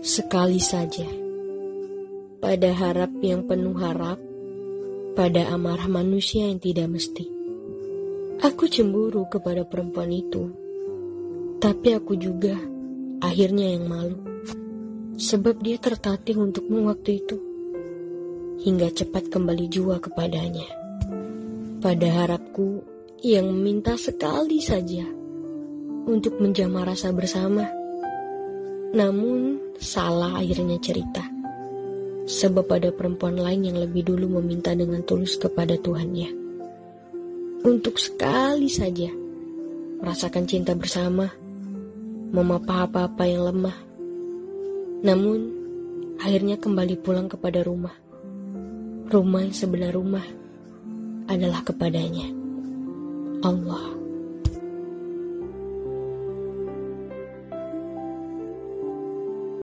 Sekali saja. Pada harap yang penuh harap, pada amarah manusia yang tidak mesti. Aku cemburu kepada perempuan itu, tapi aku juga akhirnya yang malu. Sebab dia tertatih untukmu waktu itu, hingga cepat kembali jua kepadanya. Pada harapku yang meminta sekali saja untuk menjamah rasa bersama. Namun salah akhirnya cerita. Sebab ada perempuan lain yang lebih dulu meminta dengan tulus kepada Tuhannya. Untuk sekali saja merasakan cinta bersama, memapa apa-apa yang lemah. Namun, akhirnya kembali pulang kepada rumah. Rumah yang sebenar rumah adalah kepadanya. Allah.